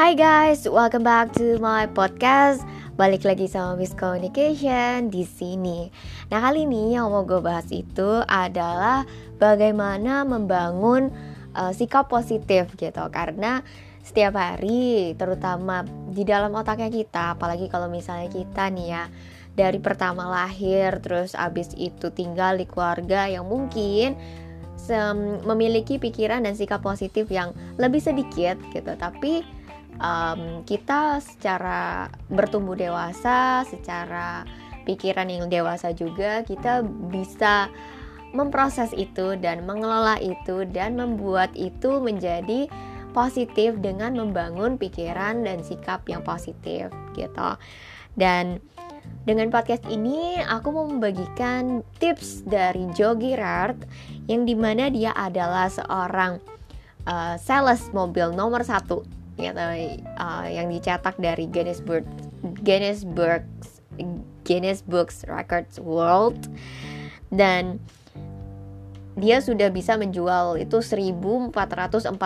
Hai guys, welcome back to my podcast. Balik lagi sama Miss Communication di sini. Nah kali ini yang mau gue bahas itu adalah bagaimana membangun uh, sikap positif gitu. Karena setiap hari, terutama di dalam otaknya kita, apalagi kalau misalnya kita nih ya dari pertama lahir, terus abis itu tinggal di keluarga yang mungkin memiliki pikiran dan sikap positif yang lebih sedikit gitu tapi um, kita secara bertumbuh dewasa secara pikiran yang dewasa juga kita bisa memproses itu dan mengelola itu dan membuat itu menjadi positif dengan membangun pikiran dan sikap yang positif gitu. Dan dengan podcast ini, aku mau membagikan tips dari Joe Girard yang di mana dia adalah seorang uh, sales mobil nomor satu gitu, uh, yang dicetak dari Guinness Book Guinness Books Guinness Books Records World dan dia sudah bisa menjual itu 1445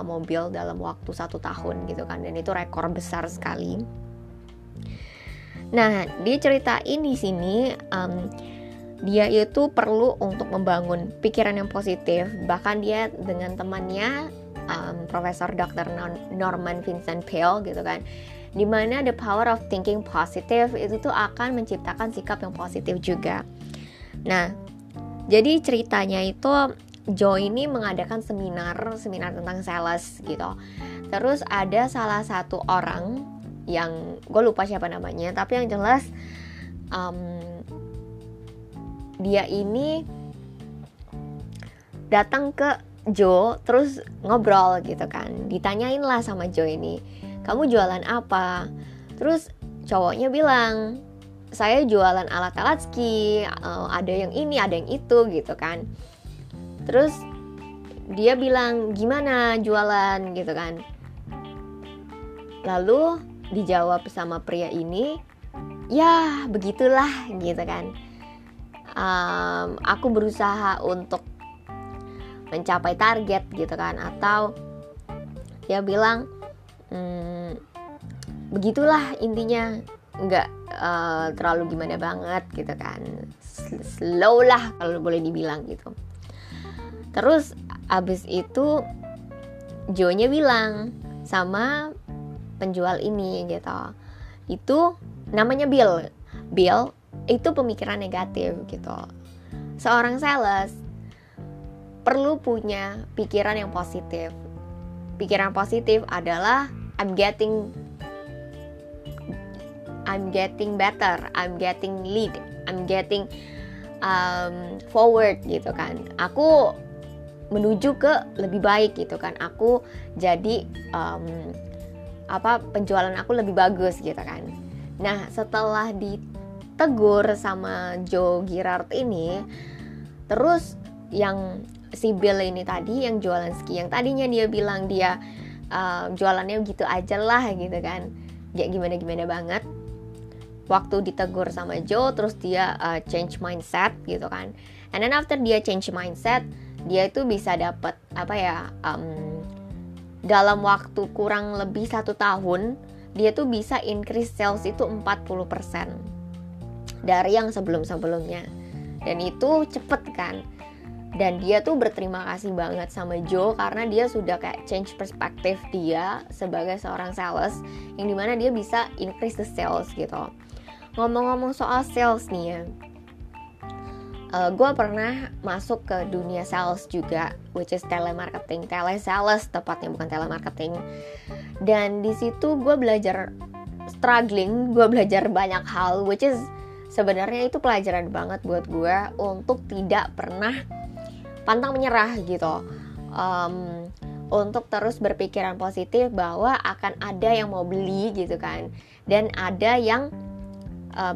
mobil dalam waktu satu tahun gitu kan dan itu rekor besar sekali Nah, dia ceritain di sini um, dia itu perlu untuk membangun pikiran yang positif. Bahkan dia dengan temannya um, Profesor Dr. Norman Vincent Peale gitu kan. Di mana the power of thinking positive itu tuh akan menciptakan sikap yang positif juga. Nah, jadi ceritanya itu Joe ini mengadakan seminar, seminar tentang sales gitu. Terus ada salah satu orang yang gue lupa siapa namanya tapi yang jelas um, dia ini datang ke Joe terus ngobrol gitu kan. Ditanyain lah sama Joe ini kamu jualan apa? Terus cowoknya bilang saya jualan alat-alat ski uh, ada yang ini ada yang itu gitu kan. Terus dia bilang gimana jualan? gitu kan. Lalu dijawab sama pria ini ya begitulah gitu kan. Um, aku berusaha untuk mencapai target gitu kan. Atau dia bilang hmm, begitulah intinya. Nggak uh, terlalu gimana banget gitu kan. Slow lah kalau boleh dibilang gitu. Terus abis itu Joe-nya bilang sama penjual ini gitu. Itu namanya Bill. Bill itu pemikiran negatif gitu. Seorang sales perlu punya pikiran yang positif. Pikiran positif adalah I'm getting I'm getting better I'm getting lead I'm getting um, forward gitu kan. Aku menuju ke lebih baik gitu kan. Aku jadi um, apa penjualan aku lebih bagus gitu kan. Nah setelah ditegur sama Joe Girard ini terus yang si Bill ini tadi yang jualan ski yang tadinya dia bilang dia uh, jualannya gitu aja lah gitu kan. Kayak gimana gimana banget. Waktu ditegur sama Joe terus dia uh, change mindset gitu kan. And then after dia change mindset dia itu bisa dapat apa ya um, dalam waktu kurang lebih satu tahun dia tuh bisa increase sales itu 40% dari yang sebelum-sebelumnya. Dan itu cepet kan dan dia tuh berterima kasih banget sama Joe karena dia sudah kayak change perspektif dia sebagai seorang sales yang di mana dia bisa increase the sales gitu. Ngomong-ngomong soal sales nih ya uh, eh, gue pernah masuk ke dunia sales juga which is telemarketing. Telesales tepatnya bukan telemarketing. Dan di situ gue belajar struggling gue belajar banyak hal which is sebenarnya itu pelajaran banget buat gue untuk tidak pernah pantang menyerah gitu. Um, untuk terus berpikiran positif bahwa akan ada yang mau beli gitu kan. Dan ada yang uh,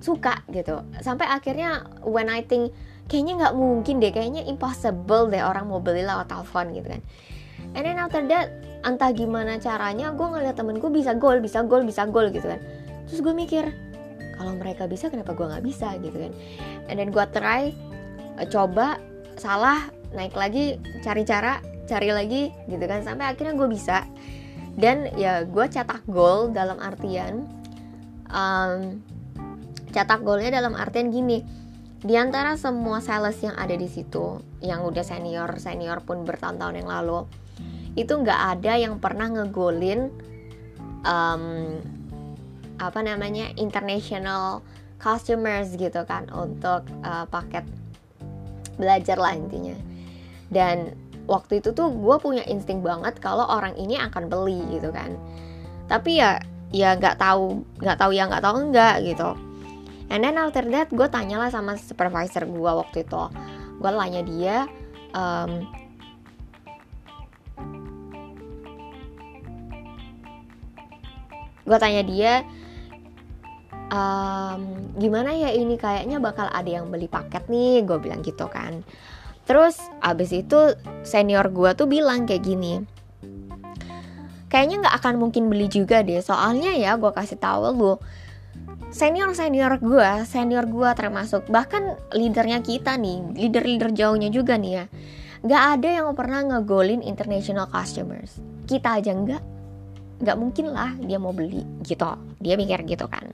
suka gitu. Sampai akhirnya when I think kayaknya nggak mungkin deh kayaknya impossible deh orang mau beli lewat telepon gitu kan. And then after that entah gimana caranya gue ngeliat temen gue bisa gol bisa gol bisa gol gitu kan. Terus gue mikir kalau mereka bisa kenapa gue nggak bisa gitu kan. And then gue try uh, coba salah naik lagi cari cara cari lagi gitu kan. Sampai akhirnya gue bisa. Dan ya gue cetak gol dalam artian um, cetak golnya dalam artian gini. Di antara semua sales yang ada di situ yang udah senior senior pun bertahun-tahun yang lalu itu nggak ada yang pernah ngegolin um, apa namanya international customers gitu kan untuk uh, paket belajar lah intinya. Dan waktu itu tuh gue punya insting banget kalau orang ini akan beli gitu kan. Tapi ya ya nggak tahu nggak tahu ya nggak tahu enggak gitu. And then after that gue tanyalah sama supervisor gue waktu itu. Gue tanya dia um, gue tanya dia um, gimana ya ini? Kayaknya bakal ada yang beli paket nih gue bilang gitu kan. Terus abis itu senior gue tuh bilang kayak gini kayaknya nggak akan mungkin beli juga deh soalnya ya gue kasih tahu lu senior senior gue senior gue termasuk bahkan leadernya kita nih leader leader jauhnya juga nih ya nggak ada yang pernah ngegolin international customers. Kita aja nggak nggak mungkin lah dia mau beli gitu. Dia mikir gitu kan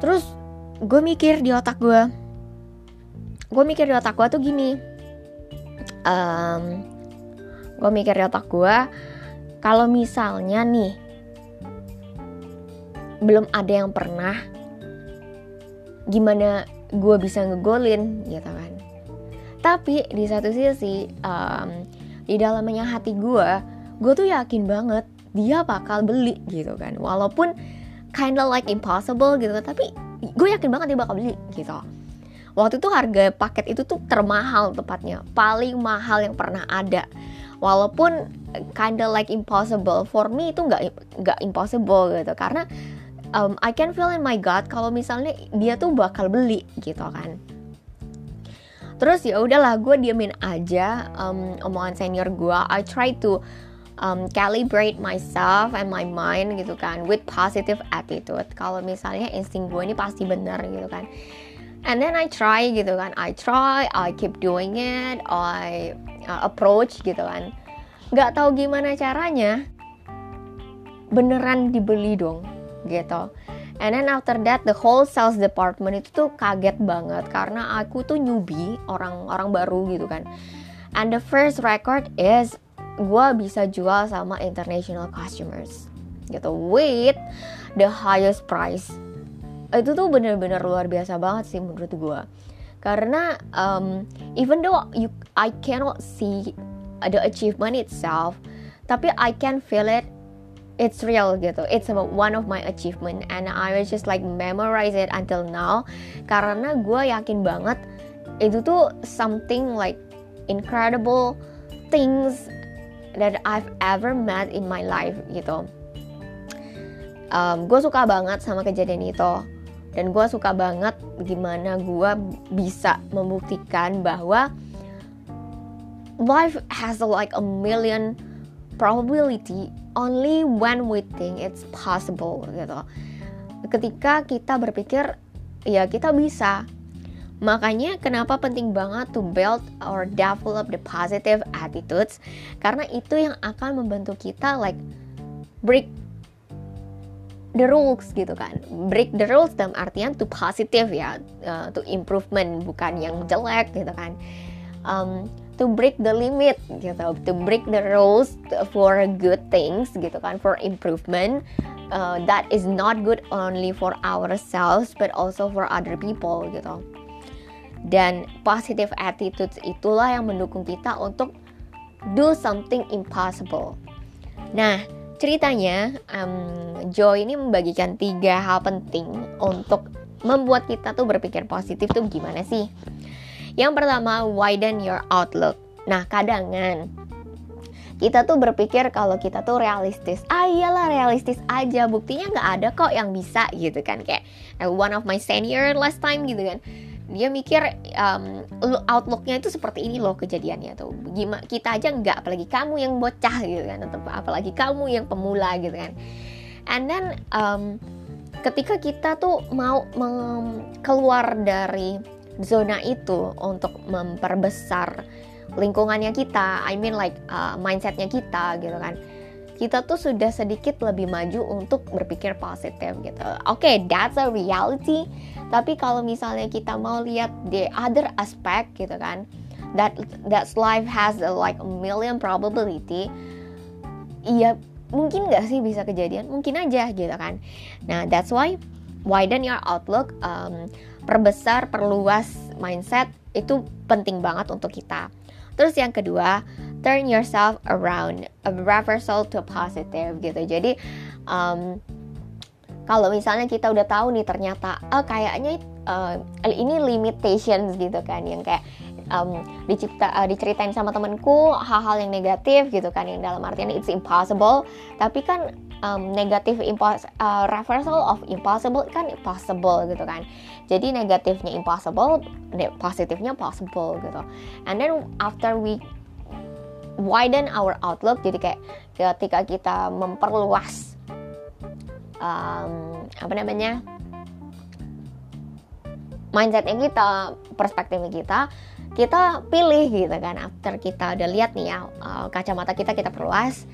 terus gue mikir di otak gue gue mikir di otak gue tuh gini. Um, gue mikir di otak gue kalau misalnya nih belum ada yang pernah gimana gue bisa ngegolin gitu kan. Tapi di satu sisi um, di dalamnya hati gue gue tuh yakin banget dia bakal beli gitu kan. Walaupun kinda like impossible gitu. Tapi gue yakin banget dia bakal beli gitu. Waktu itu harga paket itu tuh termahal tepatnya. Paling mahal yang pernah ada. Walaupun kinda like impossible for me itu nggak nggak impossible gitu. Karena um, I can feel in my gut kalau misalnya dia tuh bakal beli gitu kan. Terus ya udahlah gue diamin aja um, omongan senior gue. I try to um, calibrate myself and my mind gitu kan with positive attitude. Kalau misalnya insting gue ini pasti benar gitu kan. And then I try gitu kan. I try I keep doing it I uh, approach gitu kan. Nggak tahu gimana caranya beneran dibeli dong gitu. And then after that the whole sales department itu tuh kaget banget karena aku tuh newbie, orang-orang baru gitu kan. And the first record is gue bisa jual sama international customers. Gitu. With the highest price. Itu tuh bener-bener luar biasa banget sih menurut gue karena um, even though you I cannot see the achievement itself tapi I can feel it. It's real gitu. It's one of my achievement. And I was just like memorize it until now. Karena gue yakin banget itu tuh something like incredible things that I've ever met in my life gitu. Um, gue suka banget sama kejadian itu dan gue suka banget gimana gue bisa membuktikan bahwa life has like a million probability only when we think it's possible gitu. Ketika kita berpikir ya kita bisa Makanya kenapa penting banget to build or develop the positive attitudes? Karena itu yang akan membantu kita like break the rules gitu kan. Break the rules dalam artian to positive ya uh, to improvement bukan yang jelek gitu kan. Um, to break the limit gitu to break the rules for good things gitu kan for improvement uh, that is not good only for ourselves but also for other people gitu dan positive attitudes itulah yang mendukung kita untuk do something impossible. Nah, ceritanya um, Joe ini membagikan tiga hal penting untuk membuat kita tuh berpikir positif tuh gimana sih? Yang pertama, widen your outlook. Nah, kadangan kita tuh berpikir kalau kita tuh realistis ah realistis aja buktinya nggak ada kok yang bisa gitu kan kayak one of my senior last time gitu kan dia mikir um, outlooknya itu seperti ini loh kejadiannya tuh. Gimana kita aja nggak apalagi kamu yang bocah gitu kan atau apalagi kamu yang pemula gitu kan. And then um, ketika kita tuh mau keluar dari zona itu untuk memperbesar lingkungannya kita I mean like uh, mindsetnya kita gitu kan kita tuh sudah sedikit lebih maju untuk berpikir positif gitu. Oke, okay, that's a reality. Tapi kalau misalnya kita mau lihat the other aspect gitu kan, that that life has a, like a million probability. Iya, mungkin nggak sih bisa kejadian? Mungkin aja gitu kan. Nah, that's why widen your outlook, um, perbesar, perluas mindset itu penting banget untuk kita. Terus yang kedua, turn yourself around, a reversal to positive gitu. Jadi um, kalau misalnya kita udah tahu nih ternyata oh, kayaknya uh, ini limitations gitu kan. Yang kayak um, dicipta uh, diceritain sama temenku hal-hal yang negatif gitu kan. Yang dalam artian it's impossible. Tapi kan um, negatif uh, reversal of impossible kan possible gitu kan. Jadi negatifnya impossible positifnya possible gitu. And then after we widen our outlook jadi kayak ketika kita memperluas um, apa namanya mindsetnya kita perspektifnya kita kita pilih gitu kan after kita udah lihat nih ya uh, kacamata kita kita perluas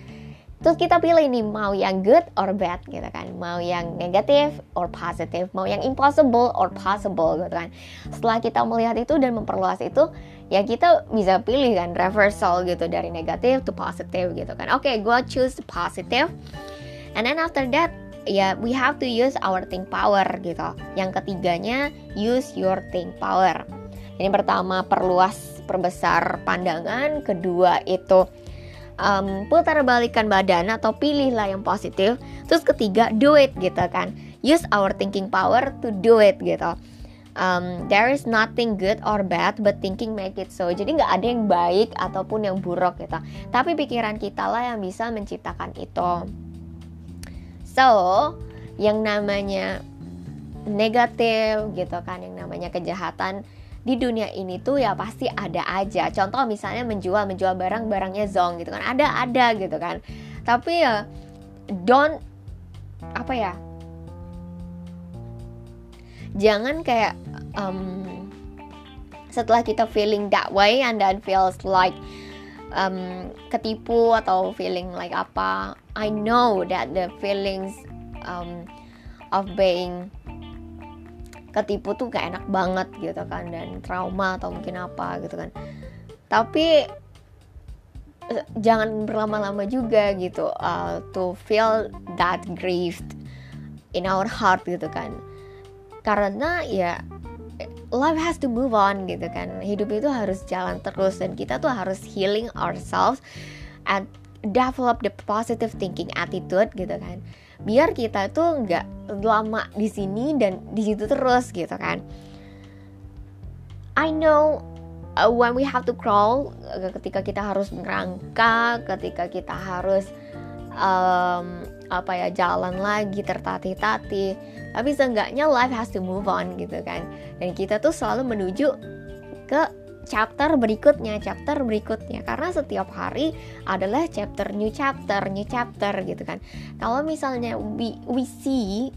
Terus kita pilih nih mau yang good or bad gitu kan Mau yang negatif or positif Mau yang impossible or possible gitu kan. Setelah kita melihat itu dan memperluas itu Ya kita bisa pilih kan reversal gitu Dari negatif to positif gitu kan. Oke okay, gue choose positive. And then after that ya we have to use our think power gitu. Yang ketiganya use your think power. Ini pertama perluas perbesar pandangan. Kedua itu um, putar balikan badan atau pilihlah yang positif. Terus ketiga do it gitu kan. Use our thinking power to do it gitu um, there is nothing good or bad but thinking make it so. Jadi nggak ada yang baik ataupun yang buruk gitu. Tapi pikiran kita lah yang bisa menciptakan itu. So yang namanya negatif gitu kan yang namanya kejahatan di dunia ini tuh ya pasti ada aja. Contoh misalnya menjual menjual barang barangnya zong gitu kan. Ada ada gitu kan. Tapi ya don't apa ya? Jangan kayak um, setelah kita feeling that way and then feels like um, ketipu atau feeling like apa I know that the feelings um, of being ketipu tuh gak enak banget gitu kan dan trauma atau mungkin apa gitu kan. Tapi jangan berlama-lama juga gitu uh, to feel that grieved in our heart gitu kan. Karena ya life has to move on gitu kan. Hidup itu harus jalan terus dan kita tuh harus healing ourselves and develop the positive thinking attitude gitu kan. Biar kita tuh nggak lama di sini dan di situ terus gitu kan. I know uh, when we have to crawl uh, ketika kita harus merangkak ketika kita harus um, apa ya jalan lagi tertatih-tatih tapi seenggaknya life has to move on gitu kan dan kita tuh selalu menuju ke chapter berikutnya, chapter berikutnya karena setiap hari adalah chapter new chapter, new chapter gitu kan. Kalau misalnya we we see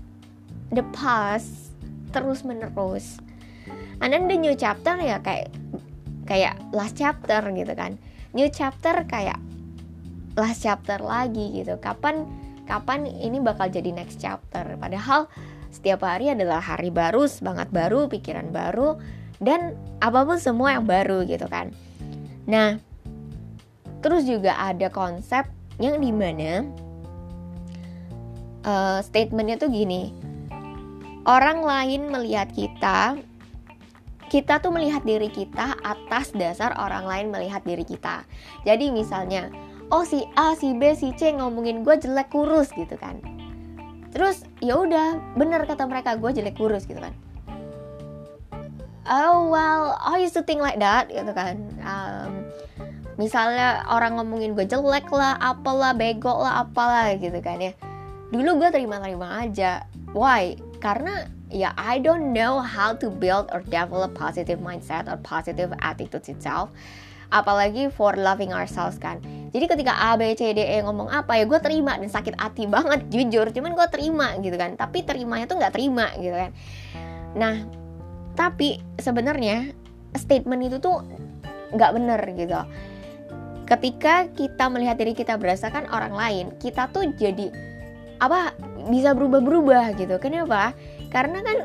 the past terus menerus. And then the new chapter ya kayak kayak last chapter gitu kan. New chapter kayak last chapter lagi gitu. Kapan kapan ini bakal jadi next chapter. Padahal setiap hari adalah hari baru, semangat baru, pikiran baru, dan apa pun semua yang baru gitu kan. Nah, terus juga ada konsep yang di mana uh, statementnya tuh gini, orang lain melihat kita, kita tuh melihat diri kita atas dasar orang lain melihat diri kita. Jadi misalnya, oh si A, si B, si C ngomongin gue jelek kurus gitu kan. Terus ya udah bener kata mereka gue jelek kurus gitu kan. Oh well I used to think like that gitu kan. Um, misalnya orang ngomongin gue jelek lah apalah bego lah apalah gitu kan ya. Dulu gue terima-terima aja. Why? Karena ya I don't know how to build or develop positive mindset or positive attitude itself apalagi for loving ourselves kan. Jadi ketika A B C D E ngomong apa ya gue terima dan sakit hati banget jujur. Cuman gue terima gitu kan. Tapi terimanya tuh nggak terima gitu kan. Nah tapi sebenarnya statement itu tuh nggak bener gitu. Ketika kita melihat diri kita berdasarkan orang lain kita tuh jadi apa bisa berubah-berubah gitu. Kenapa? Karena kan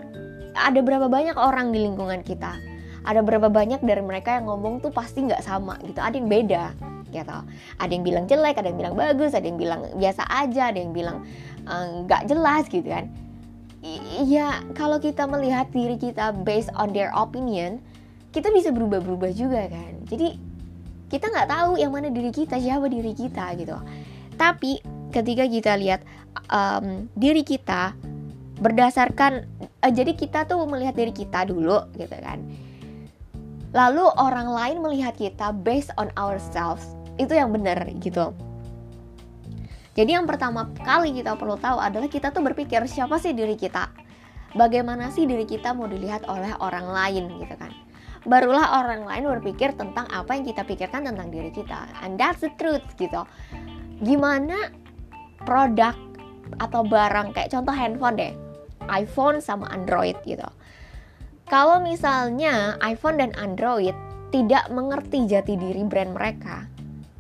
ada berapa banyak orang di lingkungan kita ada berapa banyak dari mereka yang ngomong tuh pasti nggak sama gitu ada yang beda gitu ada yang bilang jelek ada yang bilang bagus ada yang bilang biasa aja ada yang bilang eh, nggak uh, jelas gitu kan Iya, kalau kita melihat diri kita based on their opinion, kita bisa berubah-berubah juga kan. Jadi kita nggak tahu yang mana diri kita, siapa diri kita gitu. Tapi ketika kita lihat um, diri kita berdasarkan, uh, jadi kita tuh melihat diri kita dulu gitu kan. Lalu orang lain melihat kita based on ourselves. Itu yang benar gitu. Jadi yang pertama kali kita perlu tahu adalah kita tuh berpikir siapa sih diri kita? Bagaimana sih diri kita mau dilihat oleh orang lain gitu kan? Barulah orang lain berpikir tentang apa yang kita pikirkan tentang diri kita. And that's the truth gitu. Gimana produk atau barang kayak contoh handphone deh. iPhone sama Android gitu kalau misalnya iPhone dan Android tidak mengerti jati diri brand mereka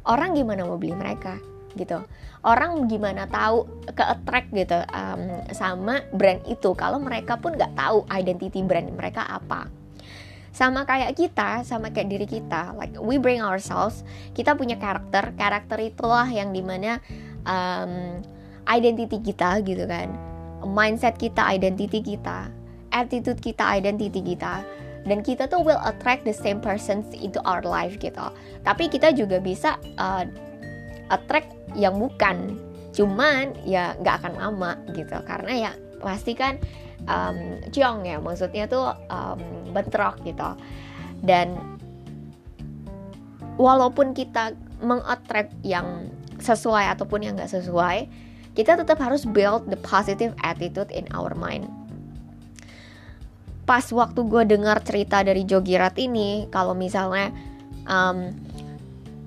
orang gimana mau beli mereka gitu? Orang gimana tahu ke attract gitu um, sama brand itu? Kalau mereka pun nggak tahu identity brand mereka apa. Sama kayak kita sama kayak diri kita like we bring ourselves kita punya karakter karakter itulah yang di mana um, identity kita gitu kan. Mindset kita identity kita attitude kita identity kita. Dan kita tuh will attract the same persons into our life gitu. Tapi kita juga bisa uh, attract yang bukan. Cuman ya nggak akan lama gitu. Karena ya pasti kan um, ciong ya. Maksudnya tuh um, bentrok gitu. Dan walaupun kita mengattract yang sesuai ataupun yang nggak sesuai kita tetap harus build the positive attitude in our mind pas waktu gue dengar cerita dari Jogirat ini kalau misalnya um,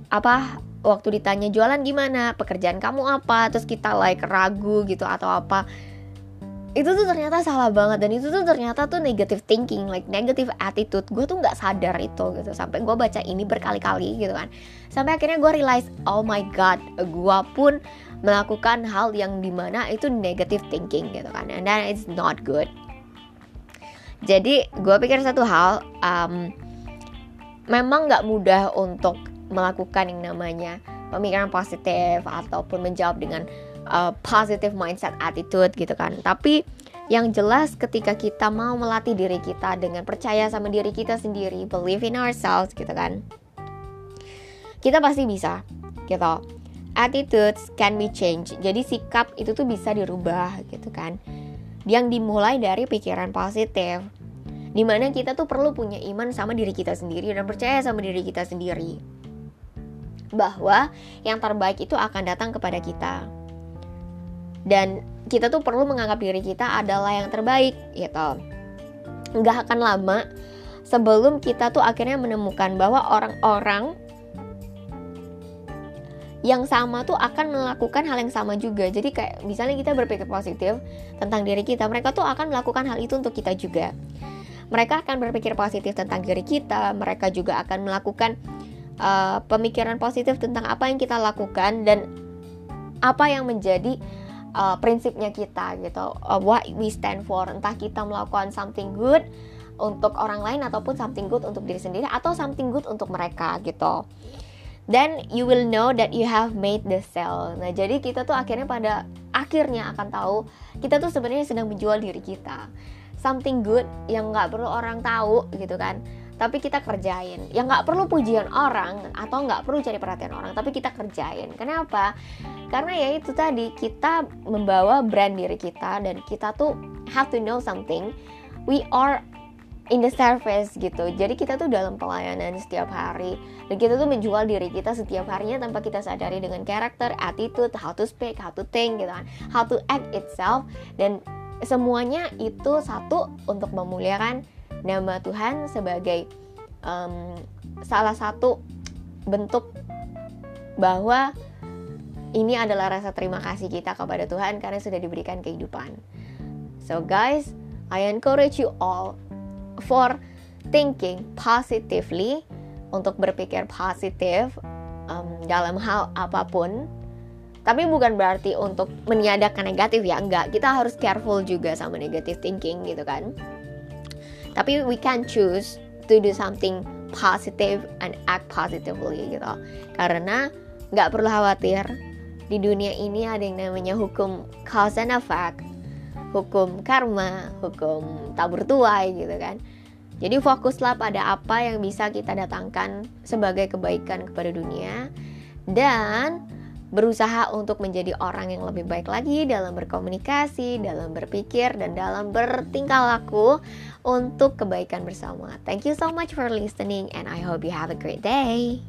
apa waktu ditanya jualan gimana? Pekerjaan kamu apa? Terus kita like ragu gitu atau apa. Itu tuh ternyata salah banget dan itu tuh ternyata tuh negative thinking like negative attitude. Gue tuh nggak sadar itu gitu sampai gue baca ini berkali-kali gitu kan. Sampai akhirnya gue realize oh my god gue pun melakukan hal yang di mana itu negative thinking gitu kan. And then it's not good jadi gue pikir satu hal um, memang nggak mudah untuk melakukan yang namanya pemikiran positif ataupun menjawab dengan uh, positive mindset attitude gitu kan. Tapi yang jelas ketika kita mau melatih diri kita dengan percaya sama diri kita sendiri believe in ourselves gitu kan kita pasti bisa gitu. Attitudes can be changed. Jadi sikap itu tuh bisa dirubah gitu kan yang dimulai dari pikiran positif. Di mana kita tuh perlu punya iman sama diri kita sendiri dan percaya sama diri kita sendiri. Bahwa yang terbaik itu akan datang kepada kita. Dan kita tuh perlu menganggap diri kita adalah yang terbaik gitu. Nggak akan lama sebelum kita tuh akhirnya menemukan bahwa orang-orang yang sama tuh akan melakukan hal yang sama juga. Jadi kayak misalnya kita berpikir positif tentang diri kita, mereka tuh akan melakukan hal itu untuk kita juga. Mereka akan berpikir positif tentang diri kita, mereka juga akan melakukan uh, pemikiran positif tentang apa yang kita lakukan dan apa yang menjadi uh, prinsipnya kita gitu. Uh, what we stand for. Entah kita melakukan something good untuk orang lain ataupun something good untuk diri sendiri atau something good untuk mereka gitu then you will know that you have made the sale. Nah, jadi kita tuh akhirnya pada akhirnya akan tahu kita tuh sebenarnya sedang menjual diri kita. Something good yang nggak perlu orang tahu gitu kan. Tapi kita kerjain. Yang nggak perlu pujian orang atau nggak perlu cari perhatian orang, tapi kita kerjain. Kenapa? Karena ya itu tadi kita membawa brand diri kita dan kita tuh have to know something. We are in the service gitu. Jadi kita tuh dalam pelayanan setiap hari. Dan kita tuh menjual diri kita setiap harinya tanpa kita sadari dengan karakter attitude how to speak how to think gitu kan. How to act itself. Dan semuanya itu satu untuk memuliakan nama Tuhan sebagai um, salah satu bentuk bahwa ini adalah rasa terima kasih kita kepada Tuhan karena sudah diberikan kehidupan. So guys, I encourage you all for thinking positively untuk berpikir positif um, dalam hal apa pun. Tapi bukan berarti untuk meniadakan negatif ya enggak. Kita harus careful juga sama negative thinking gitu kan. Tapi we can choose to do something positive and act positively gitu. Karena nggak perlu khawatir di dunia ini ada yang namanya hukum cause and effect hukum karma hukum tabur tuai gitu kan jadi fokuslah pada apa yang bisa kita datangkan sebagai kebaikan kepada dunia dan berusaha untuk menjadi orang yang lebih baik lagi dalam berkomunikasi, dalam berpikir, dan dalam bertingkah laku untuk kebaikan bersama. Thank you so much for listening, and I hope you have a great day.